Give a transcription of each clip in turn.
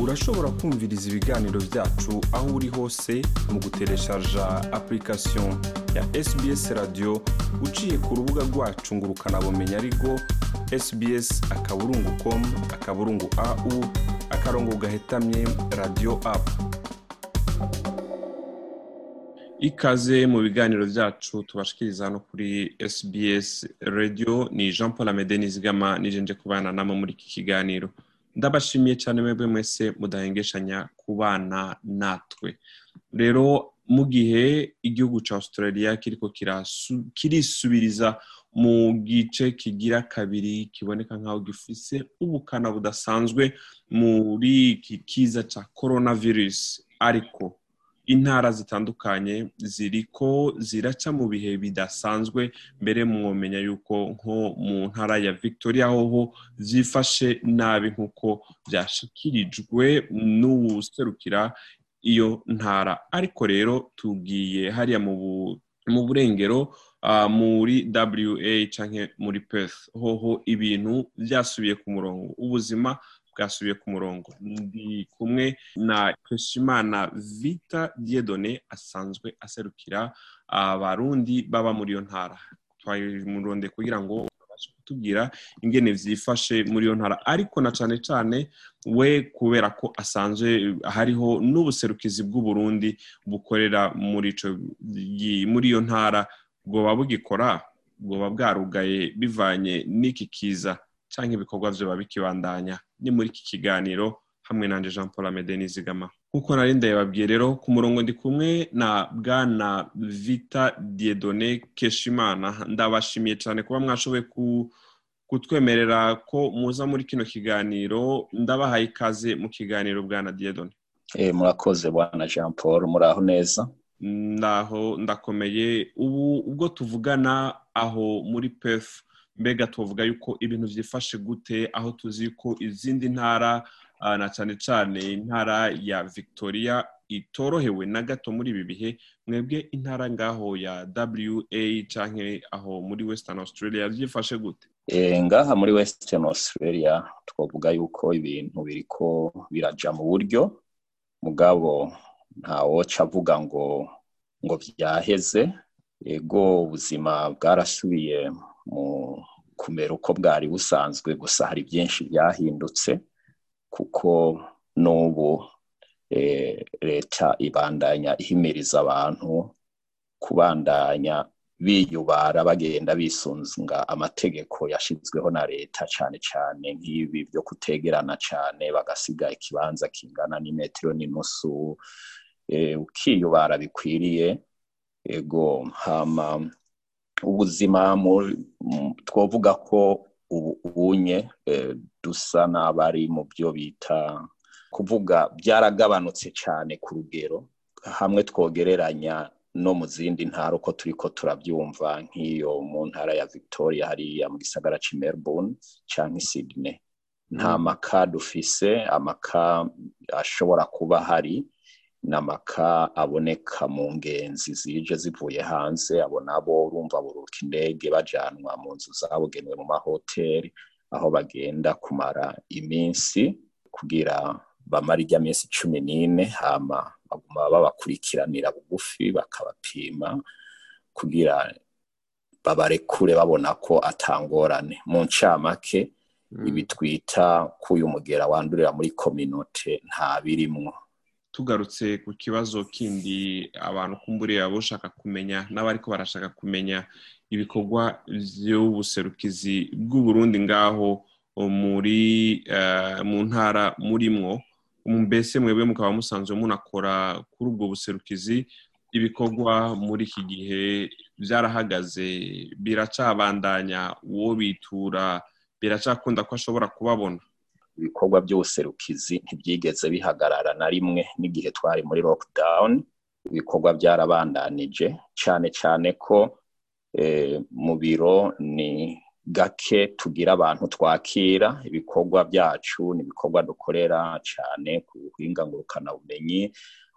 urashobora kumviriza ibiganiro byacu aho uri hose mu gutereshaja application ya sbs radio uciye ku rubuga rwacu ngo ukanabumenya ariko sbs akaburungu com akaburungu au akarongo gahetamye radio app. Ikaze mu biganiro byacu tubashikiriza no kuri sbs radio ni jean paul amede nizigama nijenje kubana namo muri iki kiganiro. Ndabashimiye cyane mwebwe mwese mudahengeshanya kubana natwe. Rero mu gihe igihugu cya australia kiriko kirisubiriza mu gice kigira kabiri kiboneka nk'aho gifise ubukana budasanzwe muri iki kiza cya coronavirus. Ariko intara zitandukanye ziriko ziraca mu bihe bidasanzwe mbere mwomenya yuko nko mu ntara ya victoria hoho vyifashe nabi nk'uko vyashikirijwe n'uwuserukira iyo ntara. Ariko rero tugiye hariya mu burengero muri wa canke muri perth. Hoho ibintu vyasubiye ku murongo. Ubuzima bwasubiye ku murongo. Ndi kumwe na Keshimana Vita Diedone asanzwe aserukira abarundi baba muri iyo ntara. Twamuronde kugira ngo babashe kutubwira ingene vyifashe muri iyo ntara. Ariko na cane cane we kubera ko asanzwe hariho n'ubuserukizi bw'uburundi bukorera muri iyo ntara bwoba bugikora bwoba bwarugaye bivanye n'iki kiza. Canke ibikorwa vyoba bikibandanya. Ni muri iki kiganiro hamwe nanje Jean Paul Amede Nizigama. Nkuko nari ndababwiye rero ku murongo ndi kumwe na bwana Vita Diedone Keshimana. Ndabashimiye cyane kuba mwashoboye kutwemerera ko muza muri kino kiganiro. Ndabahaye ikaze mu kiganiro bwana Diedone. Eh murakoze bwana Jean Paul. Muraho neza. Ndaho ndakomeye. Ubu ubwo tuvugana aho muri Perth mbega tuvuga yuko ibintu byifashe gute aho tuzi ko izindi ntara na cyane cyane intara ya victoria itorohewe na gato muri ibi bihe mwebwe intara ngaho ya wa canke aho muri western australia byifashe gute? Ngaha muri western australia twavuga yuko ibintu biriko biraja mu buryo. Mugabo ntawoca avuga ngo ngo byaheze ego ubuzima bwarasubiye kumera uko bwari busanzwe gusa hari byinshi byahindutse kuko n'ubu leta ibandanya ihimiriza abantu kubandanya biyubara bagenda bisunga amategeko yashyizweho na leta cyane cyane nk'ibi byo kutegerana cyane bagasiga ikibanza kingana n'imetero n'inusu ukiyubara bikwiriye ego hama ubuzima twavuga ko ubunye dusa n'abari mu byo bita kuvuga byaragabanutse cyane ku rugero hamwe twogereranya no mu zindi ntara uko turi ko turabyumva nk'iyo mu ntara ya victoria hariya mu gisagara cy'i melbourne cyangwa sydney. Nta maka dufise amaka ashobora kuba n'amaka aboneka mu ngenzi zije zivuye hanze abo nabo urumva buruka indege bajanwa mu nzu zabugenewe mu mahoteli aho bagenda kumara iminsi kugira bamara ijya minsi cumi n'ine hama baguma babakurikiranira bugufi bakabapima kugira babarekure babona ko atangorane. Mu ncamake ibi twita k'uyu mugera wandurira muri kominote nta birimwo. Tugarutse ku kibazo kindi abantu kumburiye bashaka kumenya n'abariko barashaka kumenya ibikorwa by'ubuserukizi bw'uburundi ngaho muri mu ntara murimwo. Mbese mwebwe mukaba musanzwe munakora kuri ubwo buserukizi ibikorwa muri iki gihe byarahagaze biracabandanya uwo bitura biracakunda ko ashobora kubabona. Ibikorwa by'ubuserukizi ntibyigeze bihagarara na rimwe n'igihe twari muri lockdown. Ibikorwa byarabandanije cyane cyane ko mu biro ni gake tugira abantu twakira. Ibikorwa byacu ni ibikorwa dukorera cyane ku buhinga ngurukanabumenyi.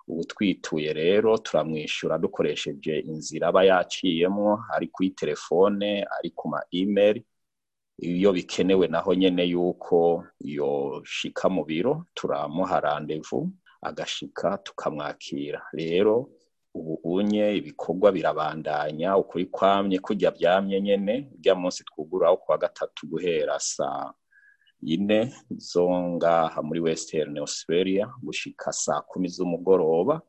Ubu twituye rero turamwishyura dukoresheje inzira aba yaciyemo ari kuri telefone ari ku ma imeri iyo bikenewe naho nyene yuko yoshika mu biro turamuha randevu agashika tukamwakira. Rero ubu unye ibikorwa birabandanya ukuri kwamye kurya byamye nyene urya munsi twuguraho kuwa gatatu guhera saa yine zo ngaha muri western australia gushika saa kumi z'umugoroba.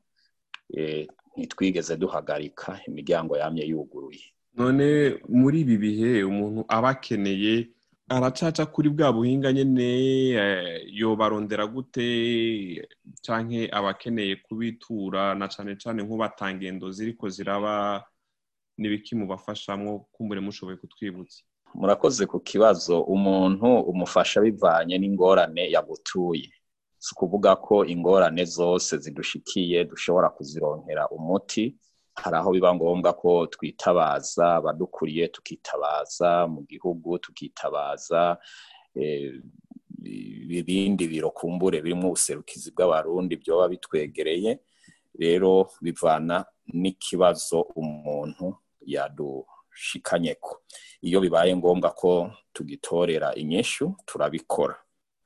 Ntitwigeze duhagarika imiryango yamye yuguruye. None muri ibi bihe umuntu aba akeneye aracaca kuri bwa buhinga nyine yobarondera gute cyangwa aba akeneye kubitura na cyane cyane nk'ubatangendo ziriko ziraba n'ibiki mubafashamwo kumbure mushoboye kutwibutsa. Murakoze ku kibazo umuntu umufasha bivanye n'ingorane yagutuye. Si ukuvuga ko ingorane zose zidushikiye dushobora kuzironkera umuti hari aho biba ngombwa ko twitabaza abadukuriye tukitabaza mu gihugu tukitabaza ibindi biro kumbure birimo ubuserukizi bw'abarundi byoba bitwegereye. Rero bivana n'ikibazo umuntu yadushikanyeko. Iyo bibaye ngombwa ko tugitorera inyishu turabikora.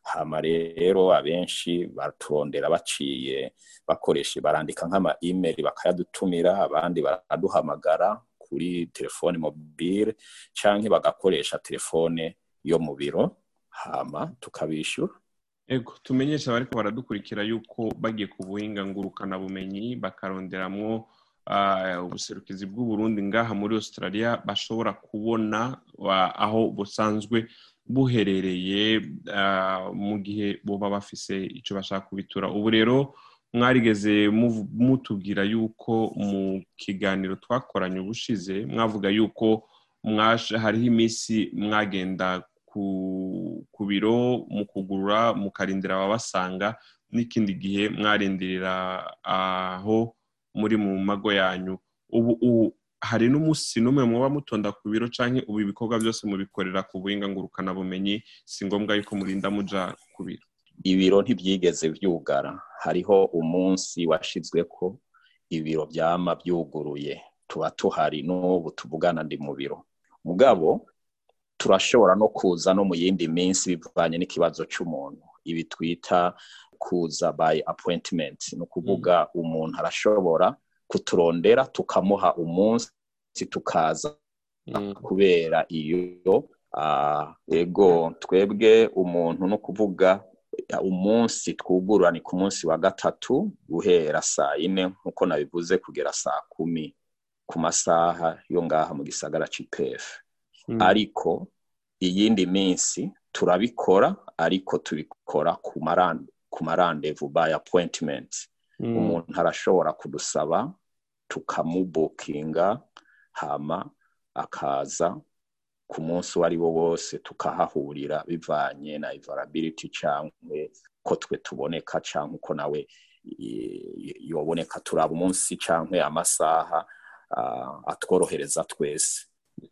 Hama rero abenshi baturondera baciye bakoresha barandika nk'ama email bakayadutumira abandi baraduhamagara kuri telefone mobile canke bagakoresha telefone yo mu biro. Hama tukabishyura. Ego tumenyesha abariko baradukurikira yuko bagiye ku buhinga ngurukana bumenyi bakaronderamwo ubuserukizi bw'uburundi ngaha muri australia bashobora kubona aho busanzwe buherereye mu gihe boba bafise icyo bashaka kubitura. Ubu rero mwarigeze mutubwira yuko mu kiganiro twakoranye ubushize mwavuga yuko hariho iminsi mwagenda ku biro mu kugurura mukarindira ababasanga n'ikindi gihe mwarindirira aho muri mu mago yanyu. Ubu hari n'umunsi n'umwe muba mutonda ku biro cyangwa ubu ibikorwa byose mubikorera ku buhinga ngurukanabumenyi si ngombwa yuko murinda muja ku biro. Ibiro ntibyigeze byugara. Hariho umunsi washizwe ko ibiro byama byuguruye tuba tuhari n'ubu tuvugana ndi mu biro. Mugabo turashobora no kuza no mu yindi minsi bivanye n'ikibazo cy'umuntu ibi twita kuza by appointment. Ni ukuvuga umuntu arashobora kuturondera tukamuha umunsi tukaza kubera iyo ego twebwe umuntu no kuvuga umunsi twugurura ni ku munsi wa gatatu guhera saa yine nk'uko nabivuze kugera saa kumi ku masaha yo ngaha mu gisagara cy'ipefu ariko iyindi minsi turabikora ariko tubikora ku marandevu by appointment umuntu arashobora kudusaba tukamubukinga hama akaza ku munsi uwo ari wo wose tukahahurira bivanye na ivarability cyangwa ko twe tuboneka cyangwa uko nawe yoboneka. Turaba umunsi cyangwa amasaha atworohereza twese.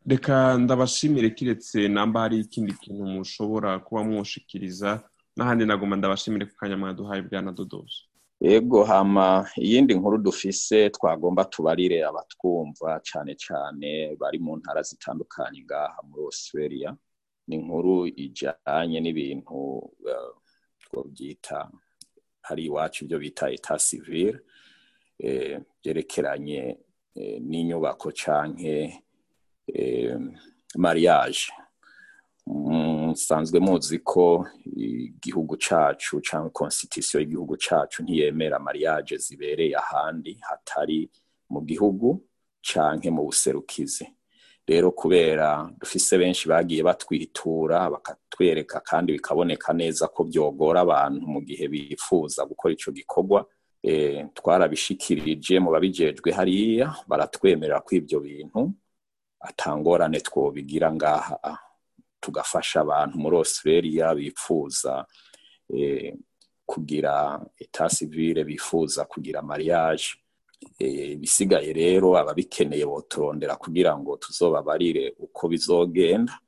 Reka ndabashimire kiretse namba hari ikindi kintu mushobora kuba mwoshikiriza n'ahandi nagomba ndabashimire ku kanya mwaduhaye bwana dodozo yego hama iyindi nkuru dufise twagomba tubarire abatwumva cyane cyane bari mu ntara zitandukanye ngaha muri australia. Ni inkuru ijyanye n'ibintu twabyita hari iwacu ibyo bita eta civile byerekeranye n'inyubako canke mariage. Musanzwe muzi ko igihugu cacu cyangwa constitution y'igihugu cacu ntiyemera mariage zibereye ahandi hatari mu gihugu canke mu buserukizi. Rero kubera dufise benshi bagiye batwitura bakatwereka kandi bikaboneka neza ko byogora abantu mu gihe bifuza gukora ico gikorwa twarabishikirije mu babijejwe hariya baratwemerera ko ibyo bintu atangorane twobigira ngaha. Tugafasha abantu muri australia bifuza kugira eta civile bifuza kugira mariage. Bisigaye rero ababikeneye boturondera kugira ngo tuzobabarire uko bizogenda.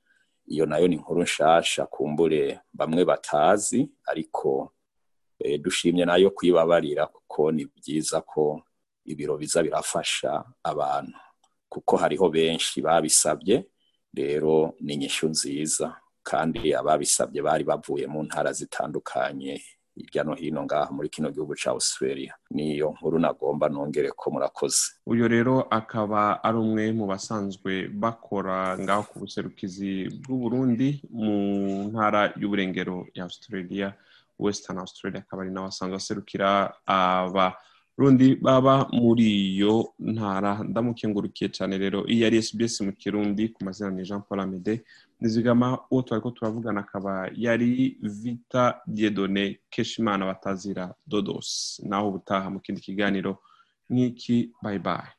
Iyo na yo ni inkuru nshasha kumbure bamwe batazi ariko dushimye na yo kuyibabarira kuko ni byiza ko ibiro biza birafasha abantu kuko hariho benshi babisabye rero ni inyishu nziza kandi ababisabye bari bavuye mu ntara zitandukanye hirya no hino ngaha muri kino gihugu cya australia. Niyo nkuru nagomba nongere ko murakoze. Uyu rero akaba ari umwe mu basanzwe bakora ngaho ku buserukizi bw'uburundi mu ntara y'uburengero ya australia western australia akaba ari nawe asanzwe aserukira abarundi baba muri iyo ntara ndamukengurukiye cyane rero. Iyi ari sbs mu kirundi ku mazina ni jean paul amede nizigama uwo twari ko turavugana akaba yari vita diedone keshimana batazira dodos. Naho ubutaha mu kindi kiganiro nk'iki bayi bayi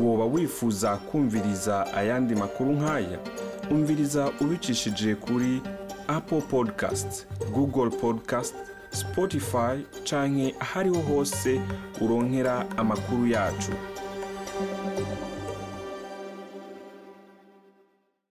woba wifuza kumviriza ayandi makuru nk'aya umviriza ubicishije kuri apple podcast google podcast spotify canke ahariho hose uronkera amakuru yacu.